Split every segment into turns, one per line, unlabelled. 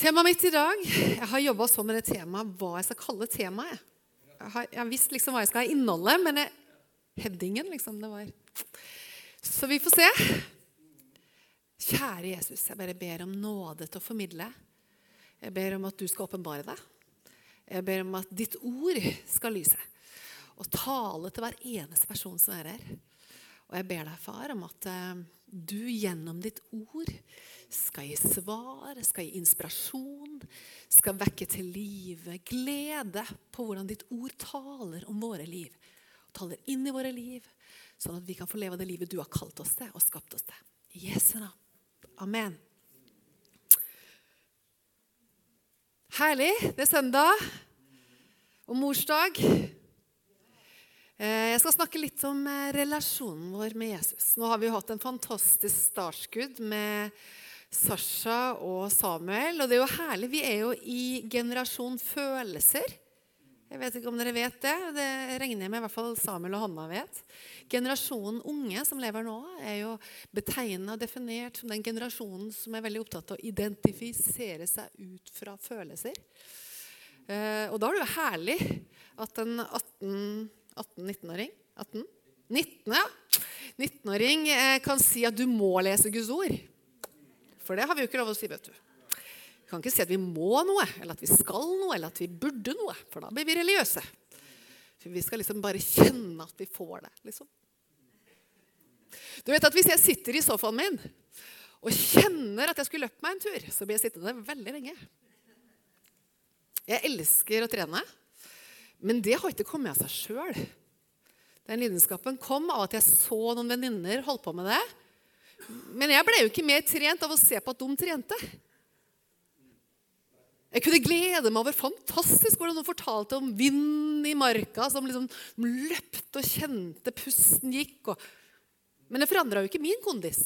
Temaet mitt i dag Jeg har jobba så med det temaet hva jeg skal kalle temaet. Jeg har, jeg har visst liksom hva jeg skal ha innholdet, men jeg, headingen, liksom, det var Så vi får se. Kjære Jesus, jeg bare ber om nåde til å formidle. Jeg ber om at du skal åpenbare deg. Jeg ber om at ditt ord skal lyse. Og tale til hver eneste person som er her. Og jeg ber deg, far, om at eh, du gjennom ditt ord skal gi svar, skal gi inspirasjon, skal vekke til live glede på hvordan ditt ord taler om våre liv. Taler inn i våre liv, sånn at vi kan få leve det livet du har kalt oss til og skapt oss til. Jesu navn. Amen. Herlig. Det er søndag og morsdag. Eh, jeg skal snakke litt om eh, relasjonen vår med Jesus. Nå har vi jo hatt en fantastisk startskudd med Sasha og Samuel. Og det er jo herlig. Vi er jo i generasjon følelser. Jeg vet ikke om dere vet det. Det regner jeg med i hvert fall Samuel og Hanna vet. Generasjonen unge som lever nå, er jo betegna og definert som den generasjonen som er veldig opptatt av å identifisere seg ut fra følelser. Eh, og da er det jo herlig at en 18-19-åring 18, 19, ja. 19-åring eh, kan si at du må lese Guds ord. For det har vi jo ikke lov å si, vet du. Vi kan ikke si at vi må noe, eller at vi skal noe, eller at vi burde noe. For da blir vi religiøse. For vi skal liksom bare kjenne at vi får det. liksom. Du vet at Hvis jeg sitter i sofaen min og kjenner at jeg skulle løpt meg en tur, så blir jeg sittende veldig lenge. Jeg elsker å trene, men det har ikke kommet av seg sjøl. Den lidenskapen kom av at jeg så noen venninner holde på med det. Men jeg ble jo ikke mer trent av å se på at de trente. Jeg kunne glede meg over fantastisk hvordan de fortalte om vind i marka som liksom løpte og kjente pusten gikk. Og... Men det forandra jo ikke min kondis.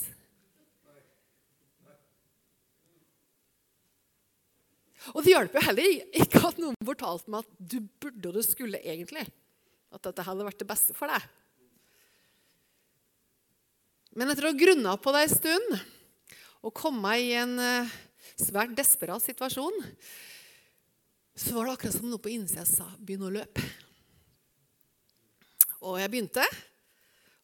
Og det hjelper jo heller ikke at noen fortalte meg at du burde og du skulle egentlig. At dette hadde vært det beste for deg. Men etter å ha grunna på det en stund og komme i en eh, svært desperat situasjon, så var det akkurat som noe på innsida sa 'begynn å løpe'. Og jeg begynte.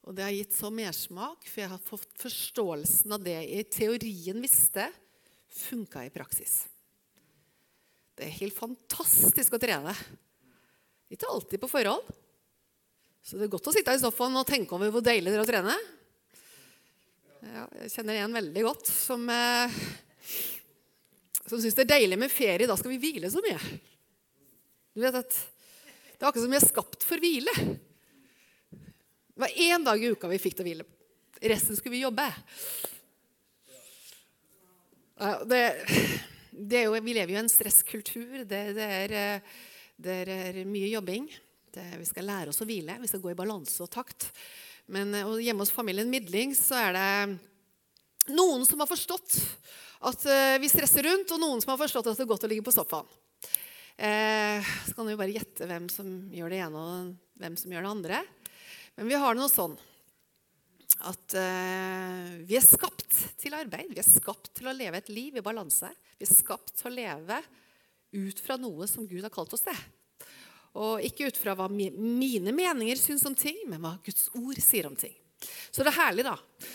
Og det har gitt så mersmak, for jeg har fått forståelsen av det jeg i teorien visste, funka i praksis. Det er helt fantastisk å trene. Ikke alltid på forhånd. Så det er godt å sitte i sofaen og tenke over hvor deilig det er å trene. Ja, jeg kjenner en veldig godt som, eh, som syns det er deilig med ferie. Da skal vi hvile så mye. Du vet at Det er akkurat som vi er skapt for hvile. Det var én dag i uka vi fikk til å hvile. Resten skulle vi jobbe. Det jo, vi lever jo i en stresskultur. Det, det, er, det er, mye jobbing. vi skal lære oss å hvile. Vi skal gå i balanse og takt. Men hjemme hos familien Midling så er det noen som har forstått at vi stresser rundt, og noen som har forstått at det er godt å ligge på sofaen. Eh, så kan du bare gjette hvem som gjør det ene, og hvem som gjør det andre. Men vi har det noe sånn at uh, vi er skapt til arbeid. Vi er skapt til å leve et liv i balanse. Vi er skapt til å leve ut fra noe som Gud har kalt oss til. Og ikke ut fra hva mine meninger syns om ting, men hva Guds ord sier om ting. Så det er herlig da,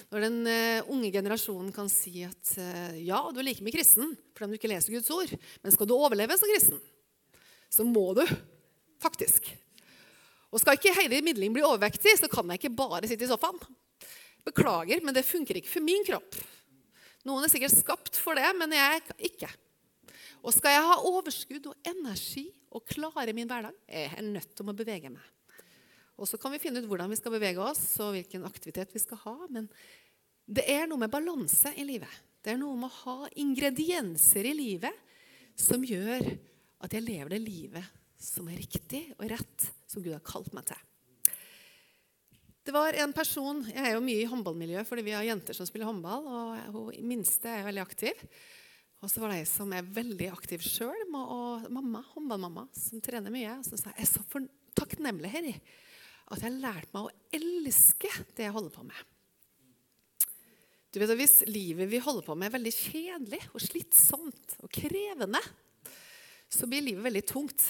når den uh, unge generasjonen kan si at uh, ja, du er like mye kristen fordi du ikke leser Guds ord, men skal du overleve som kristen, så må du faktisk. Og skal ikke Heidi Midling bli overvektig, så kan jeg ikke bare sitte i sofaen. Beklager, men det funker ikke for min kropp. Noen er sikkert skapt for det, men jeg ikke. Og skal jeg ha overskudd og energi og klare min hverdag, er jeg nødt til å bevege meg. Og så kan vi finne ut hvordan vi skal bevege oss, og hvilken aktivitet vi skal ha. Men det er noe med balanse i livet. Det er noe med å ha ingredienser i livet som gjør at jeg lever det livet som er riktig og rett, som Gud har kalt meg til. Det var en person, Jeg er jo mye i håndballmiljøet fordi vi har jenter som spiller håndball. og Hun minste er veldig aktiv. Og så var det ei som er veldig aktiv sjøl, mamma, håndballmamma, som trener mye. Og så sa jeg er så takknemlig her at jeg har lært meg å elske det jeg holder på med. Du vet, Hvis livet vi holder på med, er veldig kjedelig og slitsomt og krevende, så blir livet veldig tungt.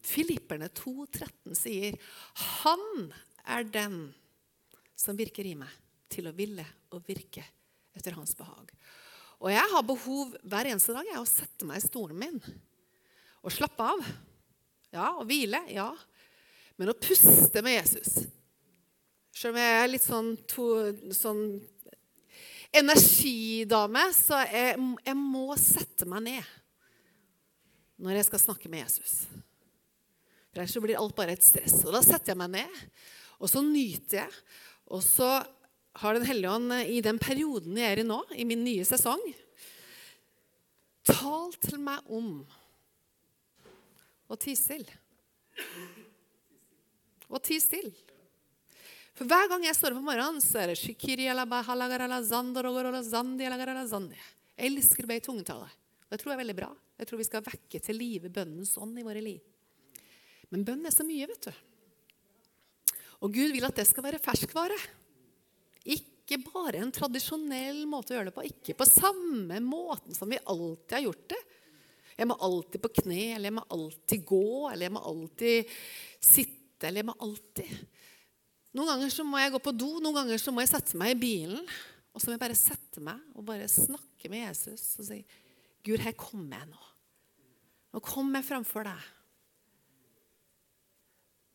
Filipperne 2,13 sier, 'Han er den som virker i meg til å ville og virke etter hans behag'. Og jeg har behov hver eneste dag jeg, å sette meg i stolen min og slappe av. Ja, og hvile. Ja. Men å puste med Jesus Selv om jeg er litt sånn, to, sånn energidame, så jeg, jeg må sette meg ned når jeg skal snakke med Jesus. For Ellers blir alt bare et stress. Og Da setter jeg meg ned, og så nyter jeg. Og så har Den hellige ånd i den perioden jeg er i nå, i min nye sesong, talt til meg om å tie stille. Å tie stille. For hver gang jeg står opp om morgenen, så er det Jeg elsker å be i tungetale. Det tror jeg er veldig bra. Jeg tror vi skal vekke til live bønnens ånd i våre liv. Men bønn er så mye, vet du. Og Gud vil at det skal være ferskvare. Ikke bare en tradisjonell måte å gjøre det på. Ikke på samme måten som vi alltid har gjort det. Jeg må alltid på kne, eller jeg må alltid gå, eller jeg må alltid sitte, eller jeg må alltid Noen ganger så må jeg gå på do, noen ganger så må jeg sette meg i bilen. Og så må jeg bare sette meg og bare snakke med Jesus og si Gud, her kommer jeg nå. Nå kommer jeg framfor deg.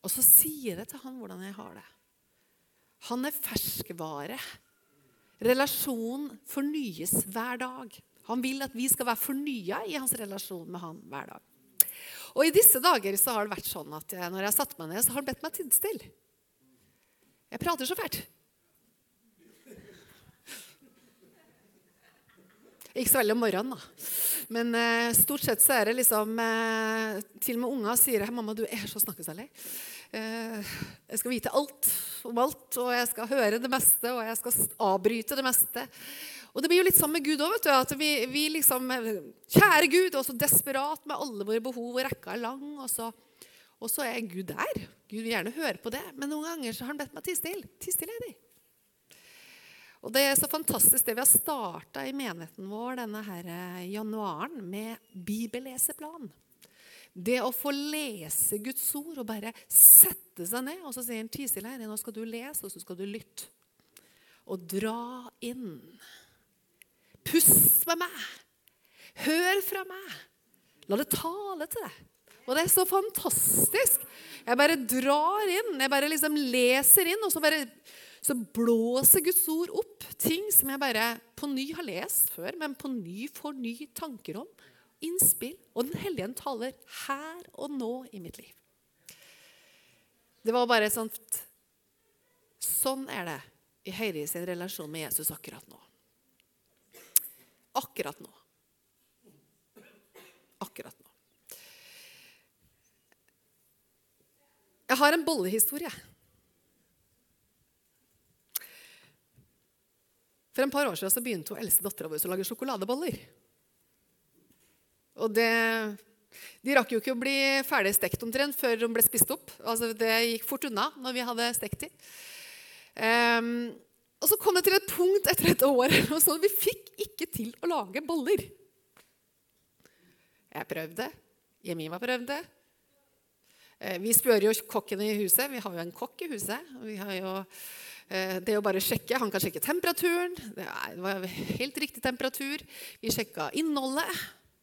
Og så sier jeg til han hvordan jeg har det. Han er ferskvare. Relasjonen fornyes hver dag. Han vil at vi skal være fornya i hans relasjon med han hver dag. Og I disse dager så har det vært sånn at jeg, når jeg har satt meg ned, så har han bedt meg tidsstille. Jeg prater så fælt. Ikke så veldig om morgenen, da. Men eh, stort sett så er det liksom eh, Til og med unger sier 'Mamma, du er så snakkesalig'. Eh, jeg skal vite alt om alt, og jeg skal høre det meste, og jeg skal avbryte det meste. Og det blir jo litt sånn med Gud òg. At vi, vi, liksom Kjære Gud, og så desperat med alle våre behov, og rekka er lang. Og så, og så er Gud der. Gud vil gjerne høre på det. Men noen ganger så har han bedt meg tie stille. Tie stille, Eddie. Og Det er så fantastisk det vi har starta i menigheten vår denne her eh, januaren med bibelleseplan. Det å få lese Guds ord og bare sette seg ned. Og så sier han ti stille her, nå skal du lese, og så skal du lytte. Og dra inn. Pust med meg. Hør fra meg. La det tale til deg. Og det er så fantastisk. Jeg bare drar inn. Jeg bare liksom leser inn, og så bare så blåser Guds ord opp ting som jeg bare på ny har lest før, men på ny får ny tanker om. Innspill. Og Den hellige taler her og nå i mitt liv. Det var bare sånn Sånn er det i Heidi sin relasjon med Jesus akkurat nå. Akkurat nå. Akkurat nå. Jeg har en bollehistorie. For en par år siden så begynte hun eldste dattera vår å lage sjokoladeboller. Og det, De rakk jo ikke å bli ferdig stekt omtrent før de ble spist opp. Altså, det gikk fort unna når vi hadde stekt dem. Um, og så kom det til et punkt etter et år og så vi fikk ikke til å lage boller. Jeg prøvde. Jemima prøvde. Eh, vi spør jo kokken i huset. Vi har jo en kokk i huset. Vi har jo det å bare sjekke. Han kan sjekke temperaturen. Det var helt riktig temperatur. Vi sjekka innholdet.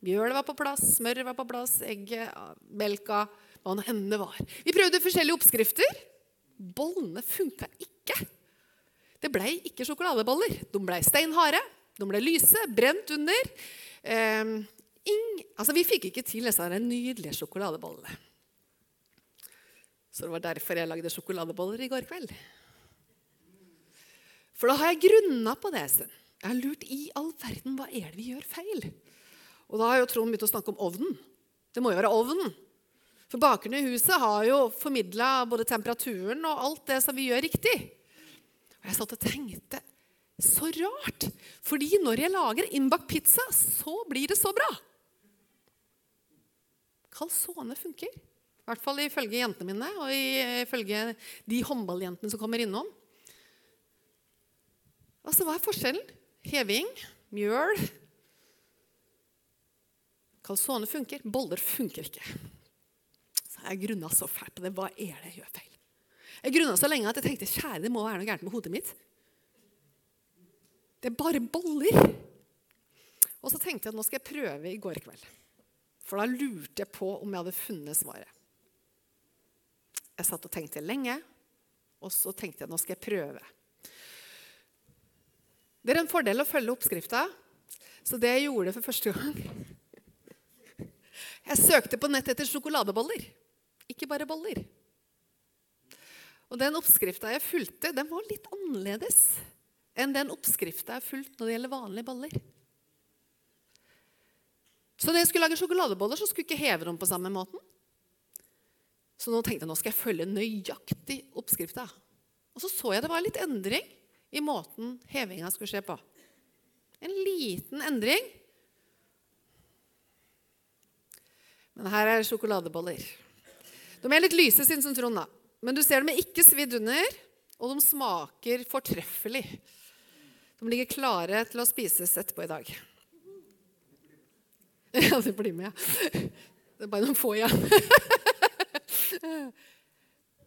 Mjølet var på plass, smøret var på plass, egget, melka Hva nå enn det var. Vi prøvde forskjellige oppskrifter. Bollene funka ikke. Det blei ikke sjokoladeboller. De blei steinharde, de blei lyse, brent under. Eh, ing, altså, vi fikk ikke til disse nydelige sjokoladebollene. Så det var derfor jeg lagde sjokoladeboller i går kveld. For da har jeg grunna på det. Jeg har lurt i all verden hva er det vi gjør feil. Og da har jo Trond begynt å snakke om ovnen. Det må jo være ovnen. For bakerne i huset har jo formidla både temperaturen og alt det som vi gjør riktig. Og jeg satt og tenkte så rart. Fordi når jeg lager innbakt pizza, så blir det så bra. Calzone funker. I hvert fall ifølge jentene mine og ifølge de håndballjentene som kommer innom. Altså, Hva er forskjellen? heving, mjøl Calzone funker, boller funker ikke. Så jeg grunna så fælt på det. Hva er det jeg gjør feil? Jeg grunna så lenge at jeg tenkte kjære, det må være noe gærent med hodet mitt. Det er bare boller. Og så tenkte jeg at nå skal jeg prøve i går kveld. For da lurte jeg på om jeg hadde funnet svaret. Jeg satt og tenkte lenge, og så tenkte jeg at nå skal jeg prøve. Det er en fordel å følge oppskrifta. Så det jeg gjorde for første gang Jeg søkte på nett etter sjokoladeboller, ikke bare boller. Og den oppskrifta jeg fulgte, den var litt annerledes enn den oppskrifta jeg har fulgt når det gjelder vanlige boller. Så når jeg skulle lage sjokoladeboller, så skulle jeg ikke heve dem på samme måten. Så nå tenkte jeg nå skal jeg følge nøyaktig oppskrifta. Og så så jeg det var litt endring i måten hevinga skulle skje på. En liten endring. Men her er sjokoladeboller. De er litt lyse, syns Trond. da. Men du ser dem er ikke svidd under, og de smaker fortreffelig. De ligger klare til å spises etterpå i dag. Ja, det blir med, ja. Det er bare noen få igjen.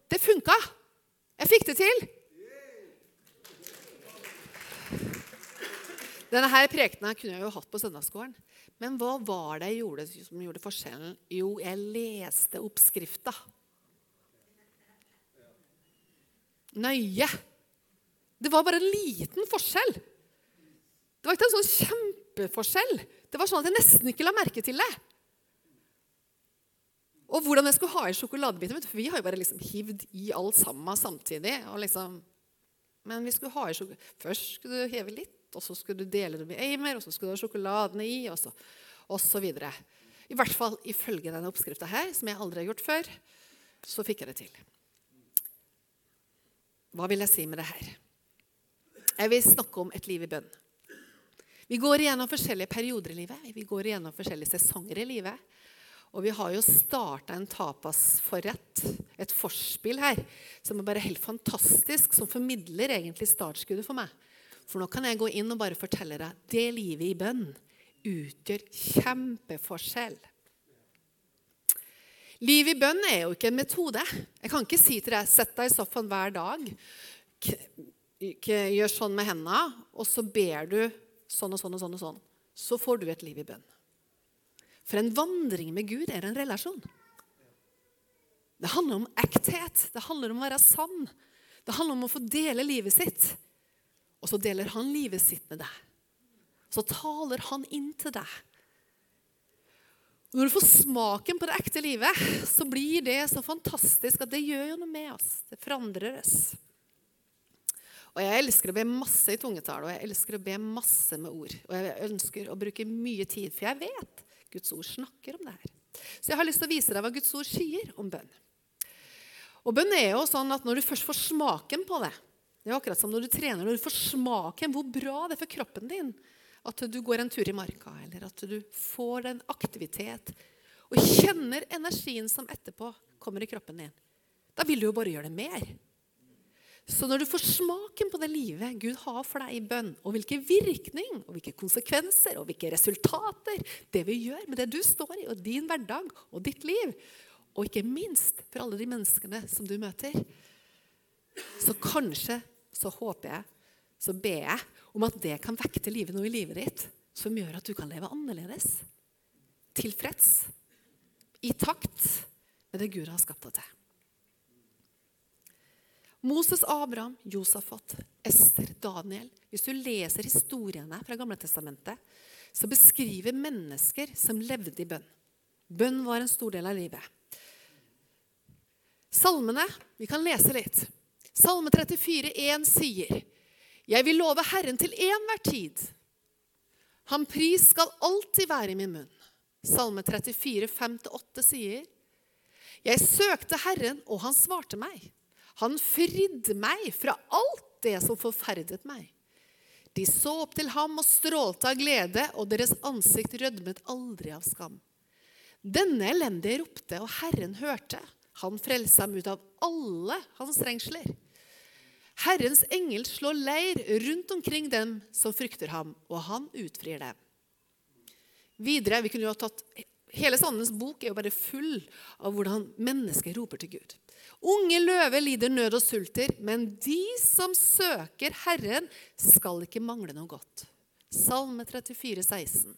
Det funka! Jeg fikk det til. Denne her prekenen kunne jeg jo hatt på søndagsskolen. Men hva var det jeg gjorde som gjorde forskjellen? Jo, jeg leste oppskrifta. Nøye. Det var bare en liten forskjell. Det var ikke en sånn kjempeforskjell. Det var sånn at jeg nesten ikke la merke til det. Og hvordan jeg skulle ha i sjokoladebiter. For vi har jo bare liksom hivd i alt sammen samtidig. Liksom, men vi skulle ha i sjokolade. Først skulle du heve litt, og så skulle du dele det med eimer, og så skulle du ha sjokoladene i, og så, og så videre. I hvert fall ifølge denne oppskrifta her, som jeg aldri har gjort før, så fikk jeg det til. Hva vil jeg si med det her? Jeg vil snakke om et liv i bønn. Vi går igjennom forskjellige perioder i livet. Vi går igjennom forskjellige sesonger i livet. Og vi har jo starta en tapasforrett, et forspill her, som er bare helt fantastisk, som formidler egentlig startskuddet for meg. For nå kan jeg gå inn og bare fortelle deg det livet i bønn utgjør kjempeforskjell. Liv i bønn er jo ikke en metode. Jeg kan ikke si til deg sett deg i sofaen hver dag, gjør sånn med hendene, og så ber du sånn og sånn og sånn. og sånn. Så får du et liv i bønn. For en vandring med Gud er en relasjon. Det handler om ekthet. Det handler om å være sann. Det handler om å få dele livet sitt. Og så deler han livet sitt med deg. Så taler han inn til deg. Når du får smaken på det ekte livet, så blir det så fantastisk at det gjør jo noe med oss. Det forandrer oss. Og Jeg elsker å be masse i tungetall, og jeg elsker å be masse med ord. Og jeg ønsker å bruke mye tid, for jeg vet Guds ord snakker om det her. Så jeg har lyst til å vise deg hva Guds ord sier om bønn. Og bønn er jo sånn at når du først får smaken på det Det er akkurat som når du trener, når du får smaken hvor bra det er for kroppen din at du går en tur i marka, eller at du får en aktivitet og kjenner energien som etterpå kommer i kroppen din. Da vil du jo bare gjøre det mer. Så når du får smaken på det livet Gud har for deg i bønn, og hvilken virkning og hvilke konsekvenser og hvilke resultater det vil gjøre med det du står i, og din hverdag og ditt liv, og ikke minst for alle de menneskene som du møter, så kanskje, så håper jeg, så ber jeg om at det kan vekke til livet noe i livet ditt som gjør at du kan leve annerledes. Tilfreds. I takt med det Gud har skapt deg til. Moses, Abraham, Josafat, Ester, Daniel Hvis du leser historiene fra Gamle Testamentet, så beskriver mennesker som levde i bønn. Bønn var en stor del av livet. Salmene Vi kan lese litt. Salme 34, 34,1 sier Jeg vil love Herren til enhver tid. Han pris skal alltid være i min munn. Salme 34, 5-8 sier Jeg søkte Herren, og han svarte meg. Han fridde meg fra alt det som forferdet meg. De så opp til ham og strålte av glede, og deres ansikt rødmet aldri av skam. Denne elendige ropte, og Herren hørte. Han frelste ham ut av alle hans trengsler. Herrens engel slår leir rundt omkring dem som frykter ham, og han utfrir dem. Videre, vi kunne jo ha tatt Hele Sandens bok er jo bare full av hvordan mennesker roper til Gud. Unge løver lider nød og sulter, men de som søker Herren, skal ikke mangle noe godt. Salme 34, 16.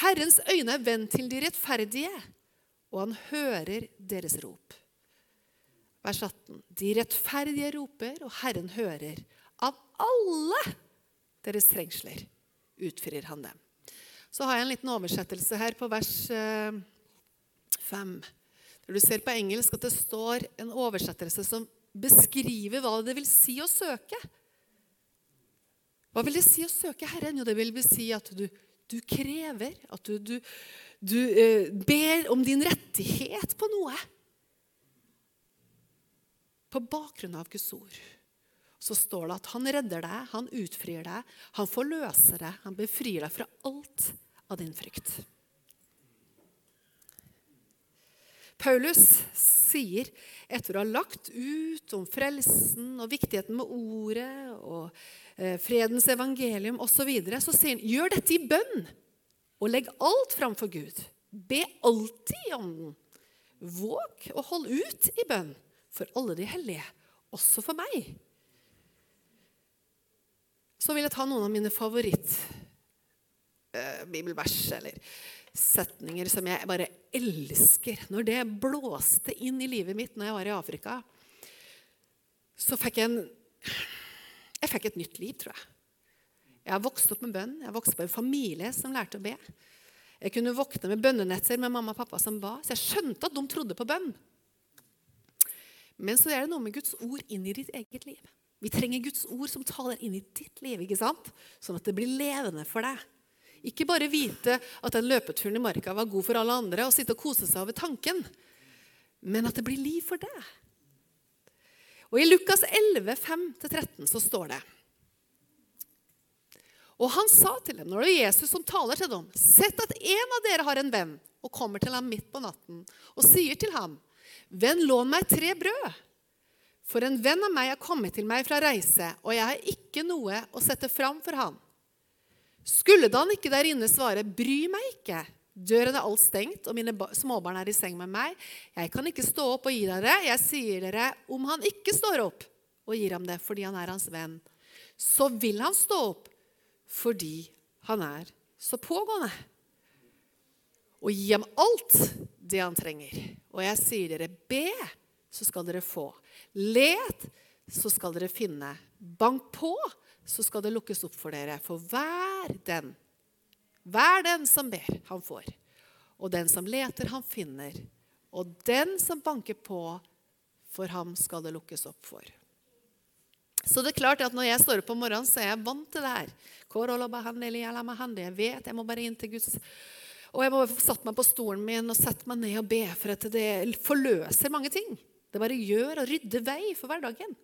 Herrens øyne er vendt til de rettferdige, og han hører deres rop. Vers 18. De rettferdige roper, og Herren hører. Av alle deres trengsler utfrir han dem. Så har jeg en liten oversettelse her på vers 5. Eh, Der du ser på engelsk at det står en oversettelse som beskriver hva det vil si å søke. Hva vil det si å søke Herren? Jo, det vil si at du, du krever, at du, du, du eh, ber om din rettighet på noe på bakgrunn av Guds ord. Så står det at han redder deg, han utfrir deg, han forløser deg, han befrir deg fra alt av din frykt. Paulus sier, etter å ha lagt ut om frelsen og viktigheten med ordet og eh, fredens evangelium osv., så, videre, så sier han gjør dette i bønn og legg alt framfor Gud. Be alltid i ånden. Våg og hold ut i bønn for alle de hellige, også for meg. Så vil jeg ta noen av mine favoritt-bibelvers eh, eller setninger som jeg bare elsker. Når det blåste inn i livet mitt når jeg var i Afrika, så fikk jeg en Jeg fikk et nytt liv, tror jeg. Jeg har vokst opp med bønn. Jeg har vokst opp med en familie som lærte å be. Jeg kunne våkne med bønnenetter med mamma og pappa som ba. Så jeg skjønte at de trodde på bønn. Men så er det noe med Guds ord inn i ditt eget liv. Vi trenger Guds ord som taler inn i ditt liv, ikke sant? sånn at det blir levende for deg. Ikke bare vite at den løpeturen i marka var god for alle andre, og sitte og kose seg over tanken, men at det blir liv for deg. Og I Lukas 11, 5-13 så står det Og han sa til dem, når det er Jesus som taler til dem, sett at en av dere har en venn og kommer til ham midt på natten og sier til ham Venn, lån meg tre brød. For en venn av meg er kommet til meg fra reise, og jeg har ikke noe å sette fram for han. Skulle da han ikke der inne svare, bry meg ikke, døren er alt stengt, og mine småbarn er i seng med meg, jeg kan ikke stå opp og gi dere, jeg sier dere, om han ikke står opp og gir ham det fordi han er hans venn, så vil han stå opp fordi han er så pågående og gi ham alt det han trenger. Og jeg sier dere, be, så skal dere få. Let, så skal dere finne. Bank på, så skal det lukkes opp for dere. For hver den, hver den som ber, han får. Og den som leter, han finner. Og den som banker på, for ham skal det lukkes opp for. Så det er klart at når jeg står opp om morgenen, så er jeg vant til det her. Jeg vet jeg må bare inn til Guds og jeg må satt meg på stolen min og sette meg ned og be, for at det forløser mange ting. Det bare gjør og rydder vei for hverdagen.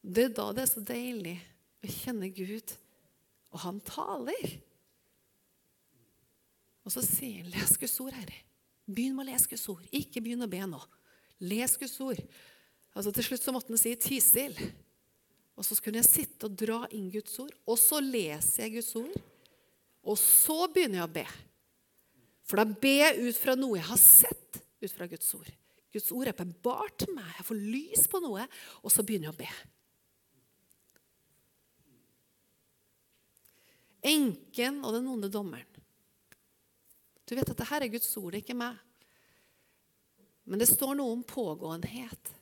Det er da det er så deilig å kjenne Gud, og han taler. Og så sier han 'les Guds ord', Herre. Begynn med å lese Guds ord. Ikke begynn å be nå. Les Guds ord. Altså Til slutt så måtte han si 'ti still'. Og så kunne jeg sitte og dra inn Guds ord, og så leser jeg Guds ord. Og så begynner jeg å be. For da ber jeg ut fra noe jeg har sett ut fra Guds ord. Guds ord er åpenbart til meg. Jeg får lys på noe, og så begynner jeg å be. Enken og den onde dommeren. Du vet at dette er Guds ord, det er ikke meg. Men det står noe om pågåenhet.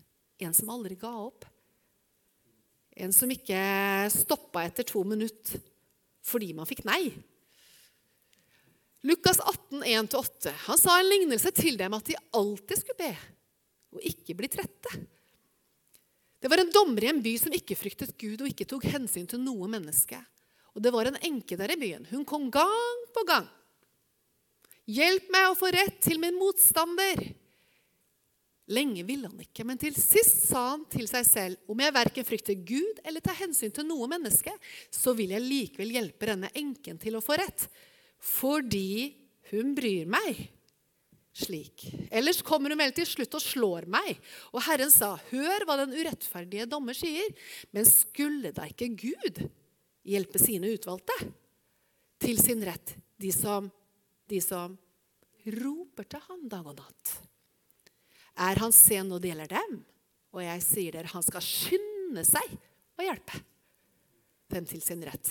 En som aldri ga opp. En som ikke stoppa etter to minutter fordi man fikk nei. Lukas 18, 1-8. Han sa en lignelse til dem at de alltid skulle be og ikke bli trette. Det var en dommer i en by som ikke fryktet Gud og ikke tok hensyn til noe menneske. Og det var en enke der i byen. Hun kom gang på gang. Hjelp meg å få rett til min motstander. Lenge ville han ikke, men til sist sa han til seg selv om jeg verken frykter Gud eller tar hensyn til noe menneske, så vil jeg likevel hjelpe denne enken til å få rett fordi hun bryr meg, slik. Ellers kommer hun vel til slutt og slår meg. Og Herren sa, hør hva den urettferdige dommer sier. Men skulle da ikke Gud hjelpe sine utvalgte til sin rett, de som, de som roper til ham dag og natt? Er han sen når det gjelder dem? Og jeg sier dere, han skal skynde seg å hjelpe dem til sin rett.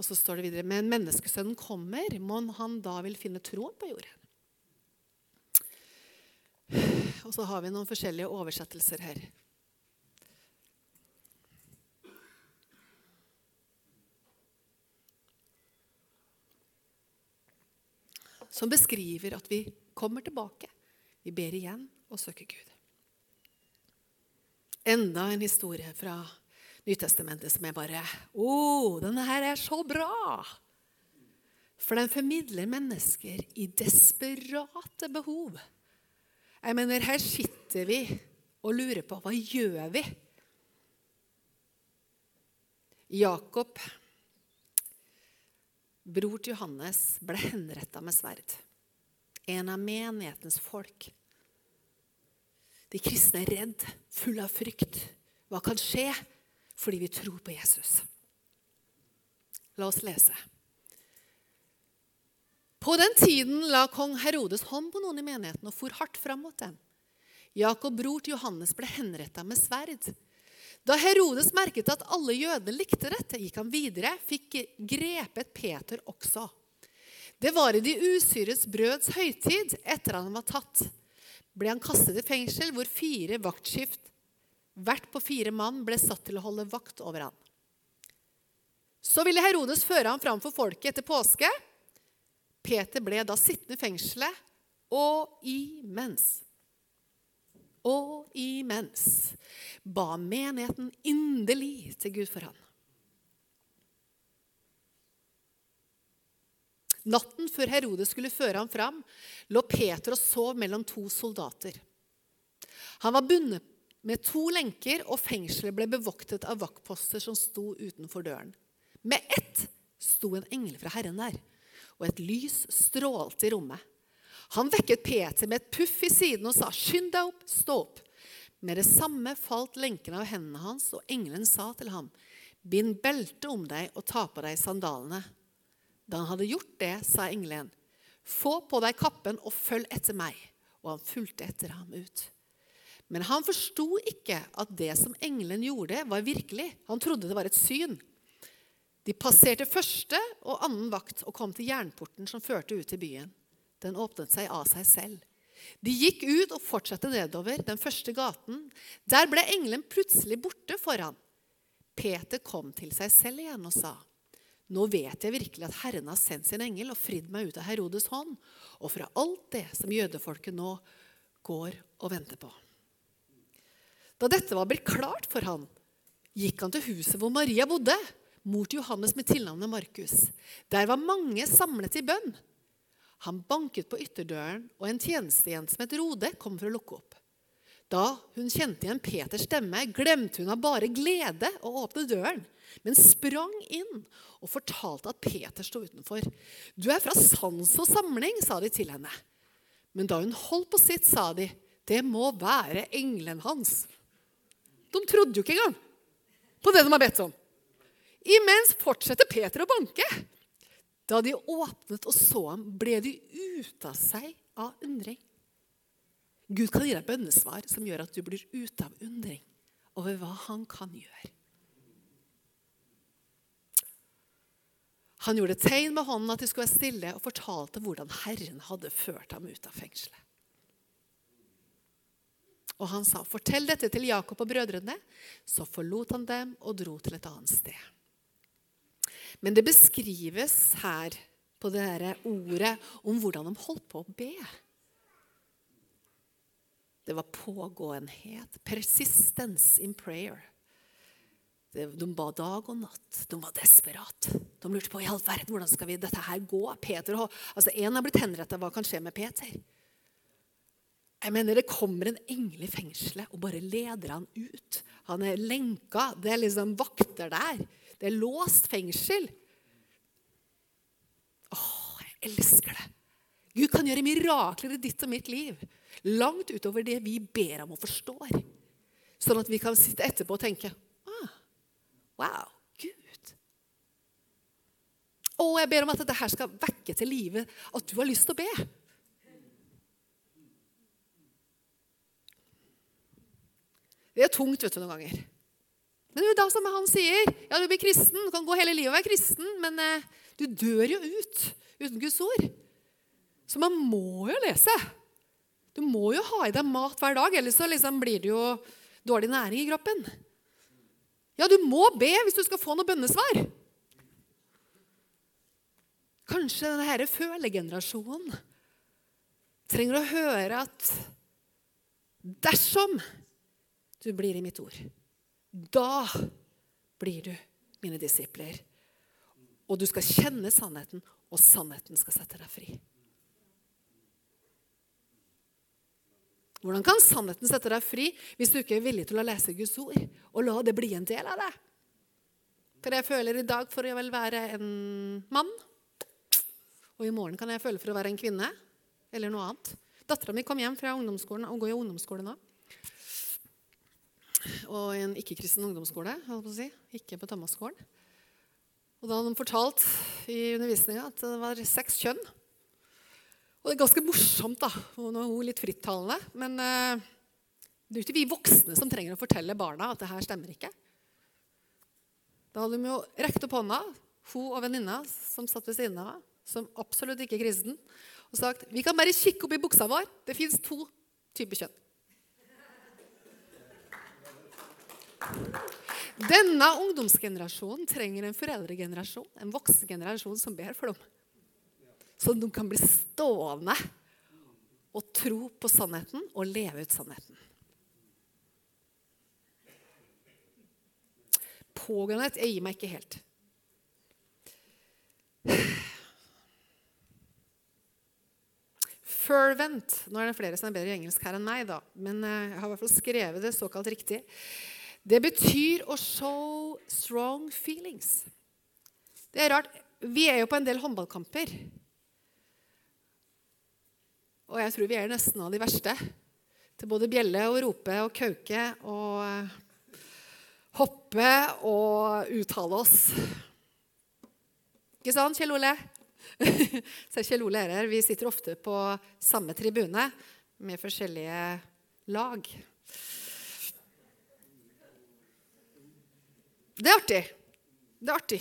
Og så står det videre Men menneskesønnen kommer, må han da vil finne troen på jorden? Og så har vi noen forskjellige oversettelser her. Som beskriver at vi kommer tilbake. Vi ber igjen og søker Gud. Enda en historie fra Nytestamentet som er bare Å, oh, denne her er så bra! For den formidler mennesker i desperate behov. Jeg mener, her sitter vi og lurer på hva gjør vi? Jakob, bror til Johannes, ble henretta med sverd. En av menighetens folk. De kristne er redd, fulle av frykt. Hva kan skje? Fordi vi tror på Jesus. La oss lese. På den tiden la kong Herodes hånd på noen i menigheten og for hardt fram mot dem. Jakob, bror til Johannes, ble henretta med sverd. Da Herodes merket at alle jødene likte dette, gikk han videre, fikk grepet Peter også. Det var i de usyres brøds høytid, etter at han var tatt. Ble han kastet i fengsel, hvor fire vaktskift Hvert på fire mann ble satt til å holde vakt over ham. Så ville Herodes føre ham fram for folket etter påske. Peter ble da sittende i fengselet, og imens Og imens ba menigheten inderlig til Gud for ham. Natten før Herodes skulle føre ham fram, lå Peter og sov mellom to soldater. Han var bundet med to lenker, og fengselet ble bevoktet av vaktposter som sto utenfor døren. Med ett sto en engel fra Herren der, og et lys strålte i rommet. Han vekket Peter med et puff i siden og sa, 'Skynd deg opp, stå opp.' Med det samme falt lenkene av hendene hans, og engelen sa til ham, 'Bind beltet om deg og ta på deg sandalene.' Da han hadde gjort det, sa engelen, 'Få på deg kappen og følg etter meg.' Og han fulgte etter ham ut. Men han forsto ikke at det som engelen gjorde, var virkelig. Han trodde det var et syn. De passerte første og annen vakt og kom til jernporten som førte ut til byen. Den åpnet seg av seg selv. De gikk ut og fortsatte nedover den første gaten. Der ble engelen plutselig borte foran. Peter kom til seg selv igjen og sa, 'Nå vet jeg virkelig at Herren har sendt sin engel og fridd meg ut av Herodes hånd' 'og fra alt det som jødefolket nå går og venter på.' Da dette var blitt klart for han, gikk han til huset hvor Maria bodde, mor til Johannes med tilnavnet Markus. Der var mange samlet i bønn. Han banket på ytterdøren, og en tjenestejente som het Rode, kom for å lukke opp. Da hun kjente igjen Peters stemme, glemte hun av bare glede å åpne døren, men sprang inn og fortalte at Peter sto utenfor. 'Du er fra sans og samling', sa de til henne. Men da hun holdt på sitt, sa de, 'Det må være engelen hans'. De trodde jo ikke engang på det de har bedt om. Imens fortsetter Peter å banke. Da de åpnet og så ham, ble de ute av seg av undring. Gud kan gi deg bønnesvar som gjør at du blir ute av undring over hva han kan gjøre. Han gjorde tegn med hånden at de skulle være stille, og fortalte hvordan Herren hadde ført ham ut av fengselet. Og han sa, 'Fortell dette til Jakob og brødrene.' Så forlot han dem og dro til et annet sted. Men det beskrives her på det dette ordet om hvordan de holdt på å be. Det var pågåenhet. Persistence in prayer. De ba dag og natt. De var desperat. De lurte på i all verden, hvordan skal vi dette her gå. Peter, altså En har blitt henrettet. Hva kan skje med Peter? Jeg mener Det kommer en engel i fengselet og bare leder han ut. Han er lenka. Det er liksom vakter der. Det er låst fengsel. Åh, jeg elsker det. Gud kan gjøre mirakler i ditt og mitt liv. Langt utover det vi ber om og forstår. Sånn at vi kan sitte etterpå og tenke ah, Wow, Gud. Å, jeg ber om at dette her skal vekke til live at du har lyst til å be. Det er tungt vet du, noen ganger. Men det er jo da som han sier ja, du blir kristen, du kan gå hele livet og være kristen, men eh, du dør jo ut uten Guds ord. Så man må jo lese. Du må jo ha i deg mat hver dag, ellers så liksom blir det jo dårlig næring i kroppen. Ja, du må be hvis du skal få noe bønnesvar. Kanskje denne følegenerasjonen trenger å høre at dersom du blir i mitt ord, da blir du mine disipler. Og du skal kjenne sannheten, og sannheten skal sette deg fri. Hvordan kan sannheten sette deg fri hvis du ikke er villig til å lese Guds ord og la det bli en del av deg? For jeg føler i dag for å vel være en mann, og i morgen kan jeg føle for å være en kvinne eller noe annet. Dattera mi kom hjem fra ungdomsskolen og går i ungdomsskole nå. Og i en ikke-kristen ungdomsskole. På si. Ikke på Thomas-skolen. Og da hadde de fortalt i undervisninga at det var seks kjønn. Og det er ganske morsomt, da. Og nå er hun litt frittalende. Men uh, det er jo ikke vi voksne som trenger å fortelle barna at det her stemmer ikke. Da hadde de jo rekt opp hånda, hun og venninna som satt ved siden av, som absolutt ikke er kristen, og sagt vi kan bare kikke opp i buksa vår. Det fins to typer kjønn. Denne ungdomsgenerasjonen trenger en foreldregenerasjon, en voksen generasjon som ber for dem. Så de kan bli stående og tro på sannheten og leve ut sannheten. Pågåenhet jeg gir meg ikke helt. Fervent. Nå er det flere som er bedre i engelsk her enn meg, da. men eh, jeg har i hvert fall skrevet det såkalt riktig. Det betyr å show strong feelings. Det er rart. Vi er jo på en del håndballkamper. Og jeg tror vi er nesten av de verste. Til både bjelle og rope og kauke og eh, hoppe og uttale oss. Ikke sant, Kjell Ole? Så Kjell Ole er her. Vi sitter ofte på samme tribune med forskjellige lag. Det er artig. Det er artig.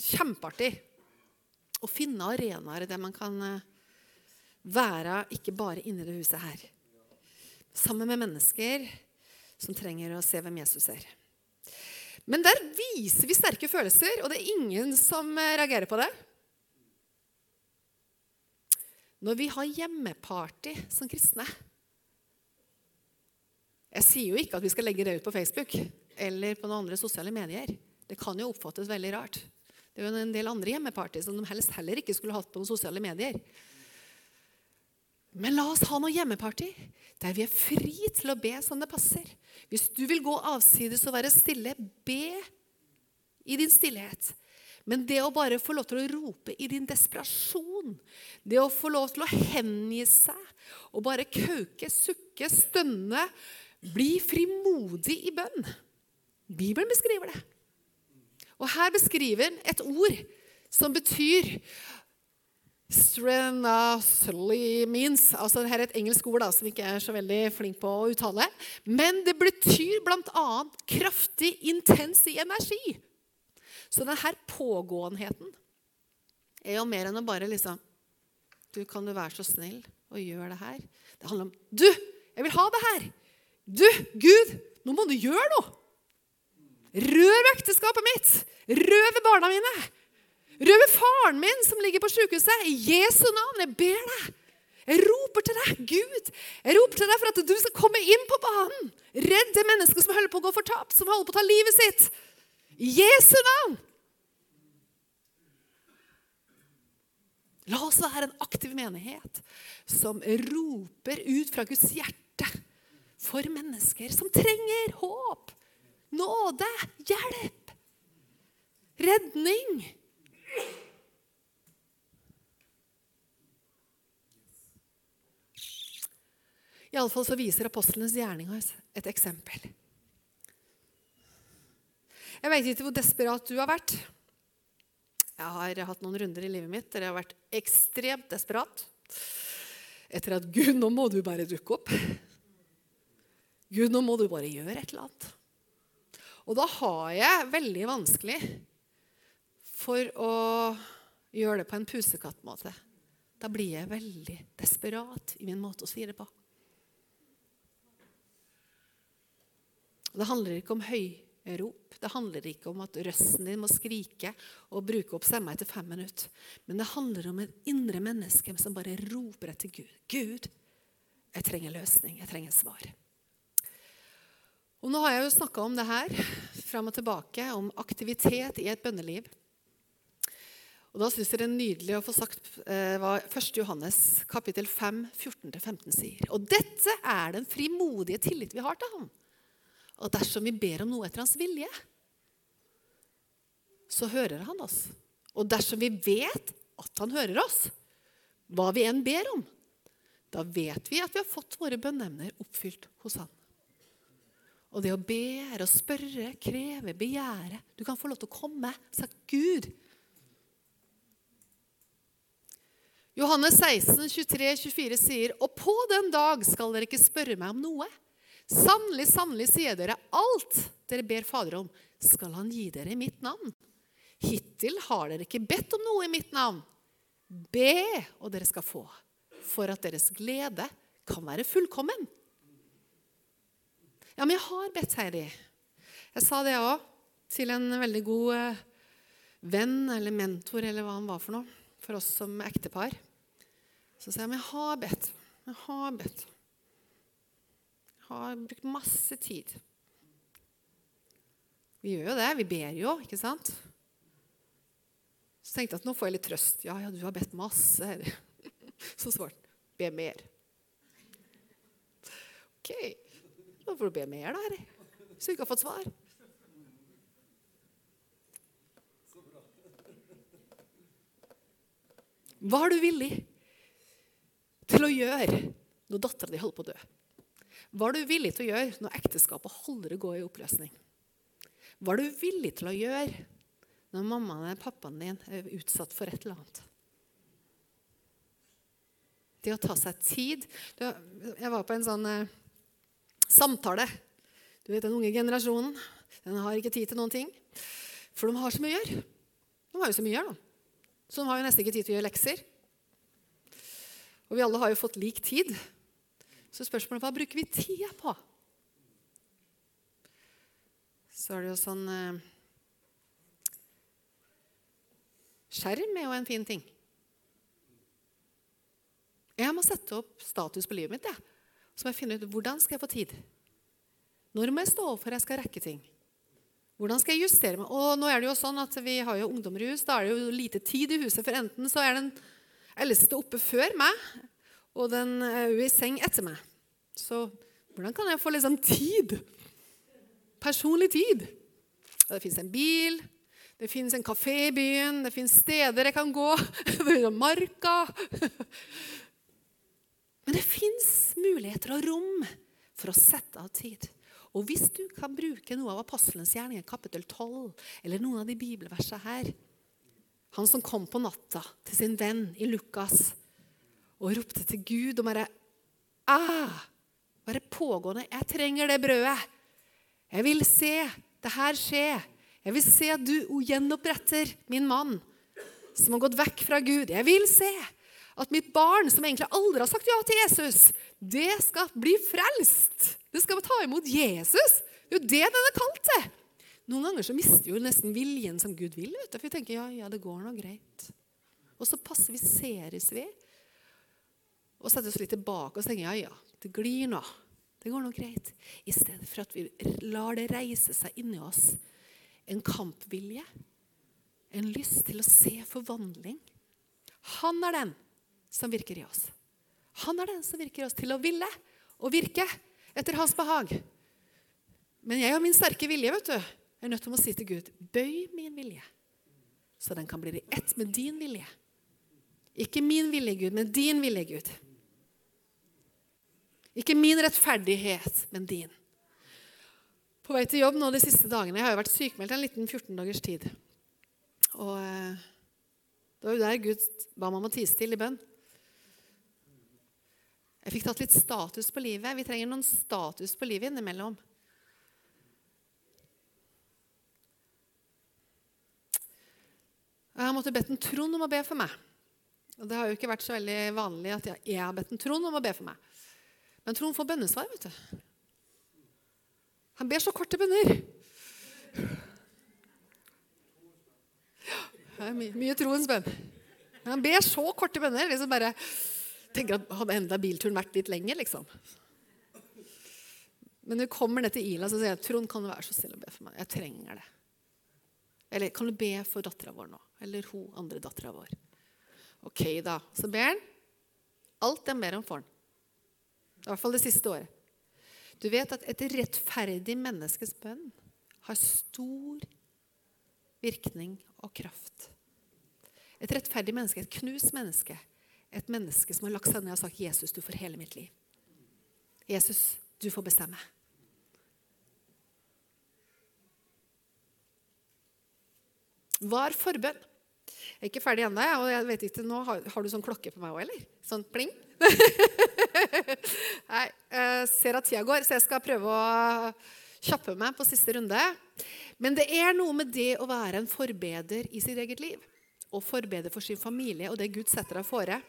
Kjempeartig å finne arenaer der man kan eh, være ikke bare inni det huset her. Sammen med mennesker som trenger å se hvem Jesus er. Men der viser vi sterke følelser, og det er ingen som eh, reagerer på det. Når vi har hjemmeparty som kristne Jeg sier jo ikke at vi skal legge det ut på Facebook eller på noen andre sosiale medier. Det kan jo oppfattes veldig rart. Det er jo en del andre hjemmeparty som de helst heller ikke skulle hatt på noen sosiale medier. Men la oss ha noe hjemmeparty der vi er fri til å be som det passer. Hvis du vil gå avsides og være stille, be i din stillhet. Men det å bare få lov til å rope i din desperasjon, det å få lov til å hengi seg og bare kauke, sukke, stønne, bli frimodig i bønn Bibelen beskriver det. Og her beskriver han et ord som betyr means altså Dette er et engelsk ord da, som ikke er så veldig flink på å uttale. Men det betyr bl.a. kraftig, intens i energi. Så denne pågåenheten er jo mer enn å bare liksom Du, kan du være så snill og gjøre det her? Det handler om Du, jeg vil ha det her! Du, Gud, nå må du gjøre noe! Rør ekteskapet mitt! Røv barna mine! Røv faren min som ligger på sykehuset! I Jesu navn, jeg ber deg! Jeg roper til deg, Gud! Jeg roper til deg for at du skal komme inn på banen! Redd det mennesket som holder på å gå fortapt, som holder på å ta livet sitt! I Jesu navn! La oss være en aktiv menighet som roper ut fra Guds hjerte for mennesker som trenger håp nåde, hjelp, redning. Iallfall så viser apostlenes gjerninger et eksempel. Jeg vet ikke hvor desperat du har vært. Jeg har hatt noen runder i livet mitt der jeg har vært ekstremt desperat. Etter at Gud, nå må du bare dukke opp. Gud, nå må du bare gjøre et eller annet. Og da har jeg veldig vanskelig for å gjøre det på en pusekattmåte. Da blir jeg veldig desperat i min måte å si det på. Det handler ikke om høy rop. Det handler ikke om at røsten din må skrike og bruke opp stemma etter fem minutter. Men det handler om et indre menneske som bare roper etter Gud. Gud, jeg trenger løsning. Jeg trenger svar. Og Nå har jeg jo snakka om det her fram og tilbake, om aktivitet i et bønneliv. Og Da syns jeg det er nydelig å få sagt eh, hva 1. Johannes kapittel 5, 14-15 sier. Og dette er den frimodige tillit vi har til ham. Og dersom vi ber om noe etter hans vilje, så hører han oss. Og dersom vi vet at han hører oss, hva vi enn ber om, da vet vi at vi har fått våre bønneemner oppfylt hos han. Og det å be er å spørre, kreve, begjære Du kan få lov til å komme. Sagt Gud. Johannes 16, 23, 24 sier, Og på den dag skal dere ikke spørre meg om noe. Sannelig, sannelig, sier dere, alt dere ber Fader om, skal han gi dere i mitt navn. Hittil har dere ikke bedt om noe i mitt navn. Be, og dere skal få, for at deres glede kan være fullkommen. Ja, men jeg har bedt, Heidi. Jeg sa det òg til en veldig god eh, venn eller mentor eller hva han var for noe, for oss som ektepar. Så sa jeg men jeg har bedt. Jeg har bedt. Jeg Har brukt masse tid. Vi gjør jo det. Vi ber jo, ikke sant? Så tenkte jeg at nå får jeg litt trøst. Ja, ja, du har bedt masse. Så svarte be mer. Ok, da får du be mer, da, Herre. Hvis du ikke har fått svar. Hva er du villig til å gjøre når dattera di holder på å dø? Hva er du villig til å gjøre når ekteskapet holder å gå i oppløsning? Hva er du villig til å gjøre når mammaen eller pappaen din er utsatt for et eller annet? Det å ta seg tid Jeg var på en sånn eh, samtale. Du vet, Den unge generasjonen den har ikke tid til noen ting. For de har så mye å gjøre. De har jo så mye å gjøre, da. Så de har jo nesten ikke tid til å gjøre lekser. Og vi alle har jo fått lik tid. Så spørsmålet hva bruker vi tida på? Så er det jo sånn eh, Skjerm er jo en fin ting. Jeg må sette opp status på livet mitt. Ja. Så må jeg finne ut hvordan skal jeg få tid. Når må jeg stå opp for jeg skal rekke ting? Hvordan skal jeg justere meg? Og nå er det jo sånn at Vi har jo ungdommer i hus. Da er det jo lite tid i huset. For enten så er den eldste oppe før meg, og den er jo i seng etter meg. Så hvordan kan jeg få liksom tid? Personlig tid. Det fins en bil, det fins en kafé i byen, det fins steder jeg kan gå. Marka. Men det fins muligheter og rom for å sette av tid. Og hvis du kan bruke noe av apostelens gjerninger, kapittel 12, eller noen av de bibelversene her Han som kom på natta til sin venn i Lukas og ropte til Gud og bare ah, Bare pågående. Jeg trenger det brødet. Jeg vil se det her skje. Jeg vil se at du gjenoppretter min mann som har gått vekk fra Gud. Jeg vil se at mitt barn, som egentlig aldri har sagt ja til Jesus, det skal bli frelst. Det skal ta imot Jesus. Det er jo det den er kalt til. Noen ganger så mister jo nesten viljen som Gud vil. Vet du, for vi tenker ja, ja, det går nå greit. Og så passiviseres vi og setter oss litt tilbake og tenker ja, ja, det glir nå. Det går nå greit. I stedet for at vi lar det reise seg inni oss en kampvilje, en lyst til å se forvandling. Han er den som virker i oss. Han er den som virker i oss til å ville og virke etter hans behag. Men jeg og min sterke vilje vet du, er nødt til å si til Gud bøy min vilje, så den kan bli i ett med din vilje. Ikke min vilje, Gud, men din vilje, Gud. Ikke min rettferdighet, men din. På vei til jobb nå de siste dagene Jeg har jo vært sykemeldt en liten 14 dagers tid. Og eh, det var jo der Gud ba meg om å tie stille i bønn. Jeg fikk tatt litt status på livet. Vi trenger noen status på livet innimellom. Jeg har måttet bedt en Trond om å be for meg. Og Det har jo ikke vært så veldig vanlig at jeg har bedt en Trond om å be for meg. Men Trond får bønnesvar. vet du. Han ber så korte bønner. Det er mye troens bønn. Han ber så korte bønner. liksom bare tenker at Hadde enda bilturen vært litt lenger, liksom. Men du kommer ned til Ila, så sier jeg Trond, kan du være så snill å be for meg? Jeg trenger det. Eller kan du be for dattera vår nå? Eller hun andre dattera vår. Ok, da. Så ber han. Alt han ber om, får han. I hvert fall det siste året. Du vet at et rettferdig menneskes bønn har stor virkning og kraft. Et rettferdig menneske, et knust menneske, et menneske som har lagt seg ned og sagt 'Jesus, du får hele mitt liv'. Jesus, du får bestemme. Hva er forbønn? Jeg er ikke ferdig ennå. Og jeg vet ikke, nå har, har, du sånn klokke på meg òg, eller? Sånn pling? Nei, jeg ser at tida går, så jeg skal prøve å kjappe meg på siste runde. Men det er noe med det å være en forbeder i sitt eget liv. Og forbeder for sin familie og det Gud setter deg fore.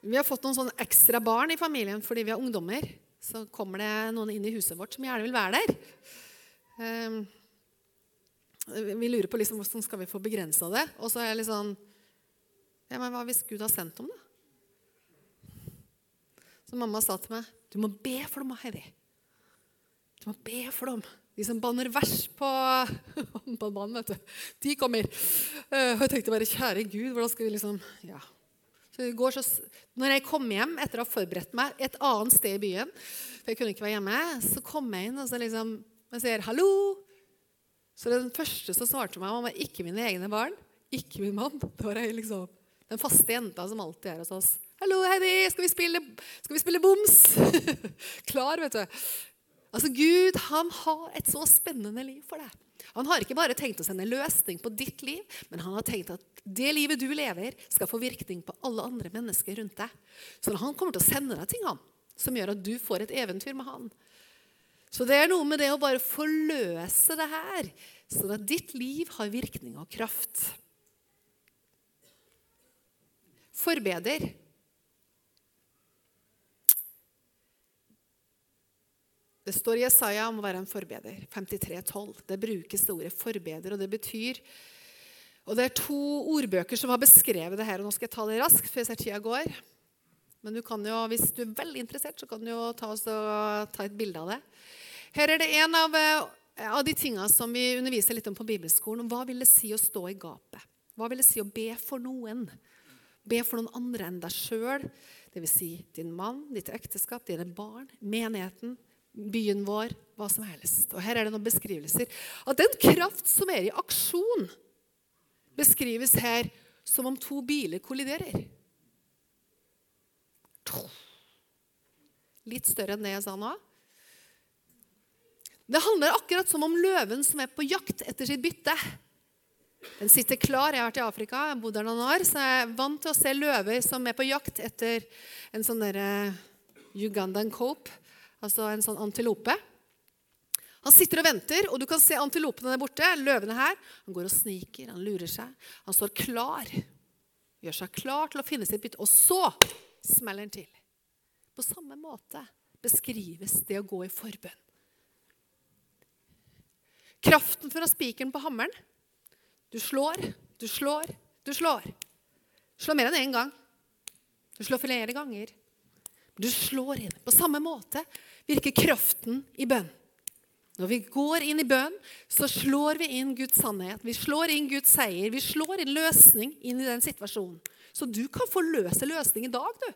Vi har fått noen sånne ekstra barn i familien fordi vi har ungdommer. Så kommer det noen inn i huset vårt som gjerne vil være der. Um, vi lurer på liksom, hvordan skal vi få begrensa det. Og så er jeg litt sånn ja, men Hva hvis Gud har sendt dem, da? Så mamma sa til meg du må be for dem, Heidi. Du må be for dem. De som banner vers på, på vet du. De kommer. Eh, og jeg tenkte bare kjære Gud, hvordan skal vi liksom Ja. Så, når jeg kom hjem etter å ha forberedt meg et annet sted i byen, for jeg kunne ikke være hjemme, så kom jeg inn og så liksom, jeg sier 'hallo'. Så den første som svarte meg, var ikke mine egne barn, ikke min mann. Det var jeg liksom, den faste jenta som alltid er hos oss. 'Hallo, Heidi, skal vi spille, skal vi spille boms?' Klar, vet du. Altså, Gud han har et så spennende liv for deg. Han har ikke bare tenkt å sende løsning på ditt liv, men han har tenkt at det livet du lever, skal få virkning på alle andre mennesker rundt deg. Så han kommer til å sende deg ting han, som gjør at du får et eventyr med han. Så det er noe med det å bare forløse det her, sånn at ditt liv har virkning og kraft. Forbeder. Det står i Jesaja om å være en forbeder. 53,12. Det brukes det ordet 'forbeder', og det betyr og Det er to ordbøker som har beskrevet det her. og Nå skal jeg ta det raskt, for jeg ser tida går. Men du kan jo, hvis du er veldig interessert, så kan du jo ta, ta et bilde av det. Her er det en av, eh, av de tingene som vi underviser litt om på bibelskolen. Hva vil det si å stå i gapet? Hva vil det si å be for noen? Be for noen andre enn deg sjøl. Dvs. Si din mann, ditt ekteskap, dine barn, menigheten, byen vår, hva som helst. Og Her er det noen beskrivelser At den kraft som er i aksjon beskrives her som om to biler kolliderer. Litt større enn det jeg sa nå. Det handler akkurat som om løven som er på jakt etter sitt bytte. Den sitter klar. Jeg har vært i Afrika, jeg har bodd der noen år, så jeg er vant til å se løver som er på jakt etter en sånn derre Ugandan cope, altså en sånn antilope. Han sitter og venter, og du kan se antilopene der borte. løvene her. Han går og sniker, han lurer seg. Han står klar. Gjør seg klar til å finne sitt bytte. Og så smeller han til. På samme måte beskrives det å gå i forbønn. Kraften fra spikeren på hammeren. Du slår, du slår, du slår. Slår mer enn én gang. Du slår flere ganger. Du slår inn. På samme måte virker kraften i bønn. Når vi går inn i bønn, så slår vi inn Guds sannhet. Vi slår inn Guds seier. Vi slår inn løsning inn i den situasjonen. Så du kan få løse løsning i dag, du.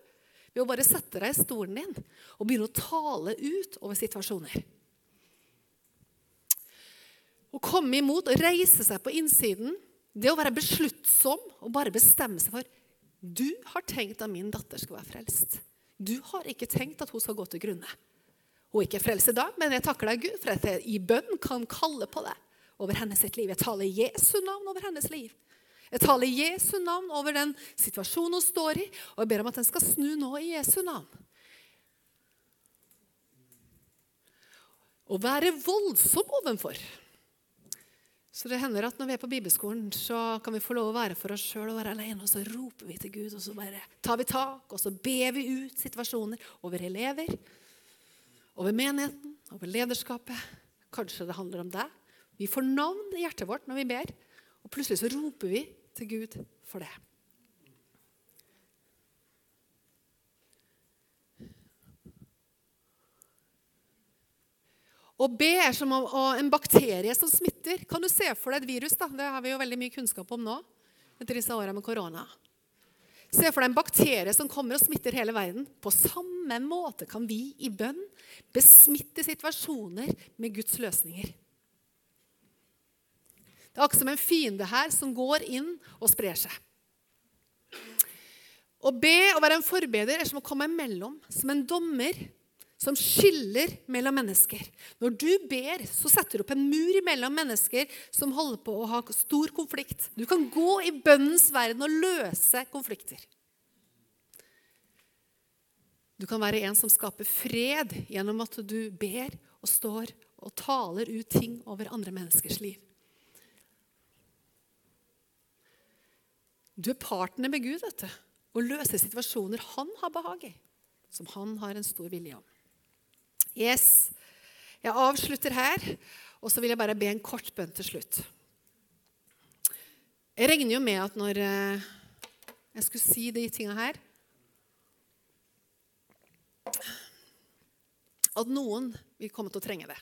Ved å bare sette deg i stolen din og begynne å tale ut over situasjoner. Å komme imot og reise seg på innsiden, det å være besluttsom og bare bestemme seg for Du har tenkt at min datter skal være frelst. Du har ikke tenkt at hun skal gå til grunne. Hun er ikke frelst i dag, men jeg takker deg, Gud, for at jeg i bønn kan kalle på det over hennes liv. Jeg taler Jesu navn over hennes liv. Jeg taler Jesu navn over den situasjonen hun står i, og jeg ber om at den skal snu nå i Jesu navn. Å være voldsom ovenfor. Så det hender at når vi er på bibelskolen, så kan vi få lov å være for oss sjøl og være alene. Og så roper vi til Gud, og så bare tar vi tak, og så ber vi ut situasjoner over elever, over menigheten, over lederskapet. Kanskje det handler om deg. Vi får navn i hjertet vårt når vi ber, og plutselig så roper vi til Gud for det. Å be er som en bakterie som smitter. Kan du se for deg et virus? da? Det har vi jo veldig mye kunnskap om nå. etter disse årene med korona. Se for deg en bakterie som kommer og smitter hele verden. På samme måte kan vi i bønn besmitte situasjoner med Guds løsninger. Det er akkurat som en fiende her som går inn og sprer seg. Å be og være en forbeder er som å komme imellom, som en dommer som skiller mellom mennesker. Når du ber, så setter du opp en mur mellom mennesker som holder på å ha stor konflikt. Du kan gå i bønnens verden og løse konflikter. Du kan være en som skaper fred gjennom at du ber og står og taler ut ting over andre menneskers liv. Du er partner med Gud du, og løser situasjoner han har behag i, som han har en stor vilje om. Yes, Jeg avslutter her, og så vil jeg bare be en kort bønn til slutt. Jeg regner jo med at når eh, jeg skulle si de tinga her At noen vil komme til å trenge det.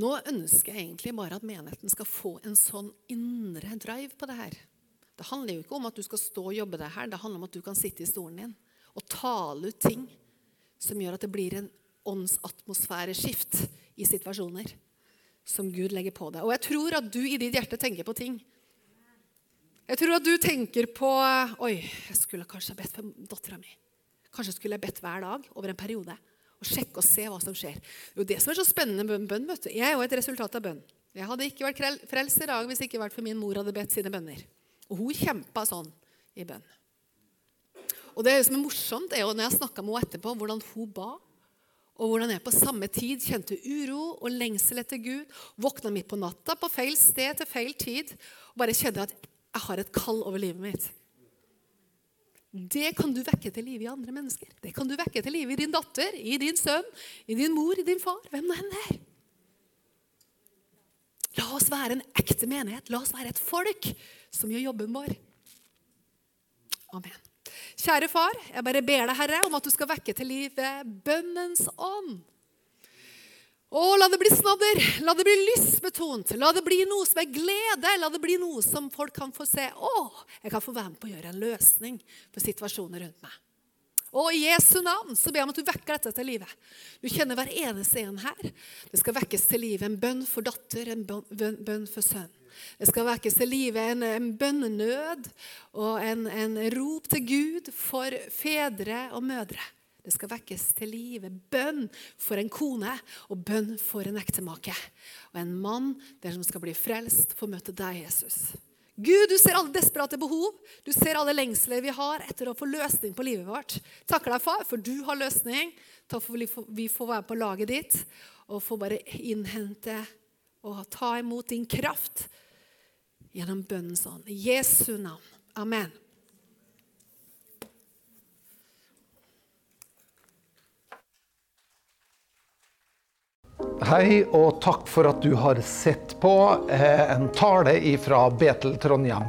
Nå ønsker jeg egentlig bare at menigheten skal få en sånn indre drive på det her. Det handler jo ikke om at du skal stå og jobbe deg her, det handler om at du kan sitte i stolen din og tale ut ting som gjør at det blir en åndsatmosfæreskift i situasjoner som Gud legger på deg. Og jeg tror at du i ditt hjerte tenker på ting. Jeg tror at du tenker på Oi, jeg skulle kanskje bedt for dattera mi. Kanskje skulle jeg bedt hver dag over en periode og sjekke og se hva som skjer. Det er jo det som er så spennende med bønn. vet du. Jeg er jo et resultat av bønn. Jeg hadde ikke vært frelst i dag hvis det ikke vært for min mor hadde bedt sine bønner. Og hun kjempa sånn i bønn. Og det som er morsomt, er jo når jeg snakka med henne etterpå, hvordan hun ba. Og hvordan jeg på samme tid kjente uro og lengsel etter Gud. Våkna midt på natta på feil sted til feil tid og bare kjente at jeg har et kall over livet mitt. Det kan du vekke til live i andre mennesker. Det kan du vekke til live i din datter, i din sønn, i din mor, i din far. Hvem det enn er. La oss være en ekte menighet. La oss være et folk som gjør jobben vår. Amen. Kjære far, jeg bare ber deg, Herre, om at du skal vekke til live bønnens ånd. Å, la det bli snadder, la det bli lystbetont, la det bli noe som er glede. La det bli noe som folk kan få se. Å, jeg kan få være med på å gjøre en løsning for situasjoner rundt meg. Og i Jesu navn så ber jeg om at du vekker dette til livet. Du kjenner hver eneste en her. Det skal vekkes til livet en bønn for datter, en bønn for sønn. Det skal vekkes til livet en, en bønnenød og en, en rop til Gud for fedre og mødre. Det skal vekkes til live. Bønn for en kone og bønn for en ektemake. Og en mann der som skal bli frelst, får møte deg, Jesus. Gud, du ser alle desperate behov. Du ser alle lengsler vi har etter å få løsning på livet vårt. Takker deg, far, for du har løsning. Takk for vi får være på laget ditt og få bare innhente og ta imot din kraft gjennom bønnens ånd. I Jesu navn. Amen.
Hei, og takk for at du har sett på eh, en tale fra Betel Trondheim.